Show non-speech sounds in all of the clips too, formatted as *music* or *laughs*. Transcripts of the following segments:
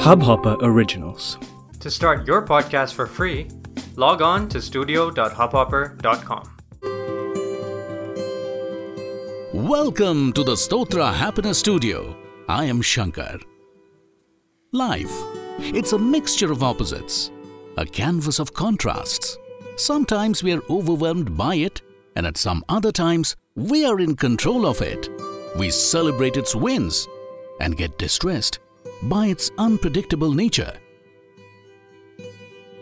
Hubhopper Originals. To start your podcast for free, log on to studio.hubhopper.com. Welcome to the Stotra Happiness Studio. I am Shankar. Life, it's a mixture of opposites, a canvas of contrasts. Sometimes we are overwhelmed by it, and at some other times, we are in control of it. We celebrate its wins and get distressed by its unpredictable nature.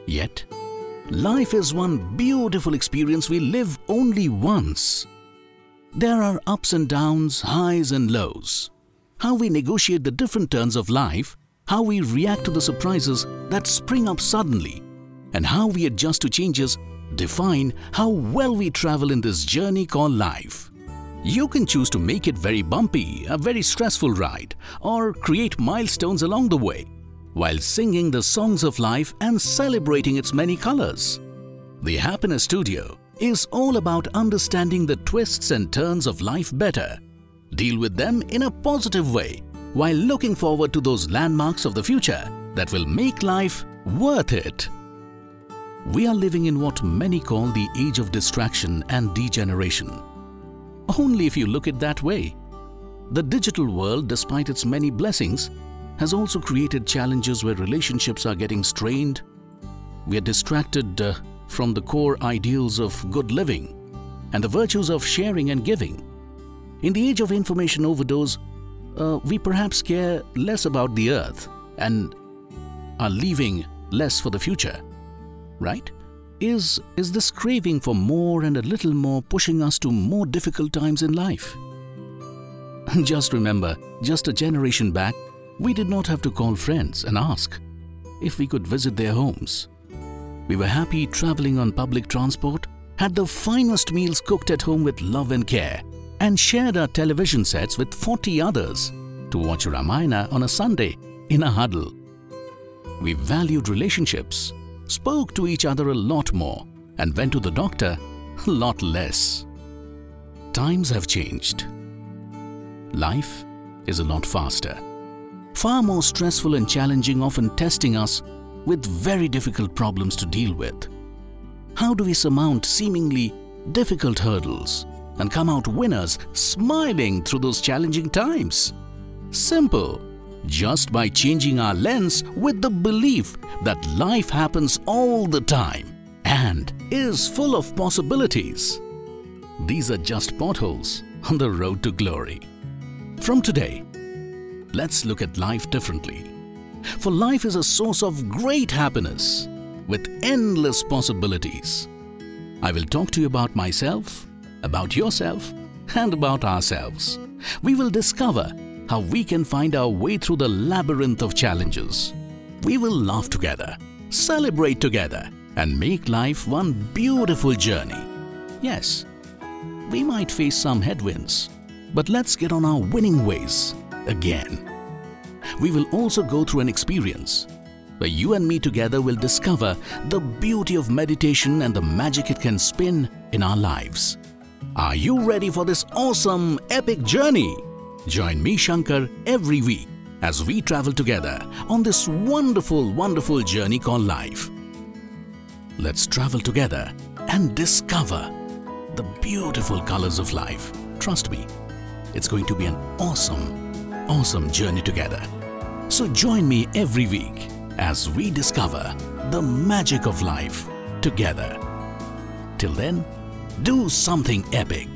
Yet, life is one beautiful experience we live only once. There are ups and downs, highs and lows. How we negotiate the different turns of life, how we react to the surprises that spring up suddenly, and how we adjust to changes define how well we travel in this journey called life. You can choose to make it very bumpy, a very stressful ride, or create milestones along the way, while singing the songs of life and celebrating its many colors. The Happiness Studio is all about understanding the twists and turns of life better, deal with them in a positive way, while looking forward to those landmarks of the future that will make life worth it. We are living in what many call the age of distraction and degeneration. Only if you look it that way. The digital world, despite its many blessings, has also created challenges where relationships are getting strained. We are distracted uh, from the core ideals of good living and the virtues of sharing and giving. In the age of information overdose, uh, we perhaps care less about the earth and are leaving less for the future. Right? Is, is this craving for more and a little more pushing us to more difficult times in life? *laughs* Just remember, just a generation back, we did not have to call friends and ask if we could visit their homes. We were happy traveling on public transport, had the finest meals cooked at home with love and care, and shared our television sets with 40 others to watch Ramayana on a Sunday in a huddle. We valued relationships, spoke to each other a lot more, and went to the doctor a lot less. Times have changed. Life is a lot faster, far more stressful and challenging, often testing us with very difficult problems to deal with. How do we surmount seemingly difficult hurdles and come out winners smiling through those challenging times? Simple. Just by changing our lens with the belief that life happens all the time and is full of possibilities. These are just potholes on the road to glory. From today, let's look at life differently. For life is a source of great happiness with endless possibilities. I will talk to you about myself, about yourself, and about ourselves. We will discover how we can find our way through the labyrinth of challenges. We will laugh together, celebrate together, and make life one beautiful journey. Yes, we might face some headwinds, but let's get on our winning ways again. We will also go through an experience where you and me together will discover the beauty of meditation and the magic it can spin in our lives. Are you ready for this awesome, epic journey? Join me, Shankar, every week as we travel together on this wonderful, wonderful journey called life. Let's travel together and discover the beautiful colors of life. Trust me, it's going to be an awesome, awesome journey together. So join me every week as we discover the magic of life together. Till then, do something epic.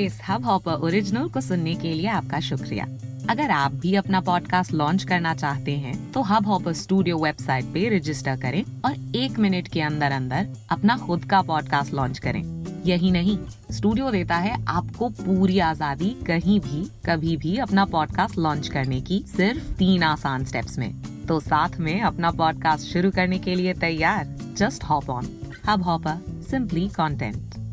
इस hub hopper original को सुनने के लिए आपका शुक्रिया। अगर आप भी अपना पॉडकास्ट लॉन्च करना चाहते हैं तो हब हॉपर स्टूडियो वेबसाइट पे रजिस्टर करें और एक मिनट के अंदर अंदर अपना खुद का पॉडकास्ट लॉन्च करें। यही नहीं स्टूडियो देता है आपको पूरी आज़ादी कहीं भी, कभी भी अपना पॉडकास्ट लॉन्च करने की सिर्फ़ तीन आसान स्टेप्स में। तो साथ में अपना पॉडकास्ट शुरू करने के लिए तैयार। Just hop on Hub Hopper simply content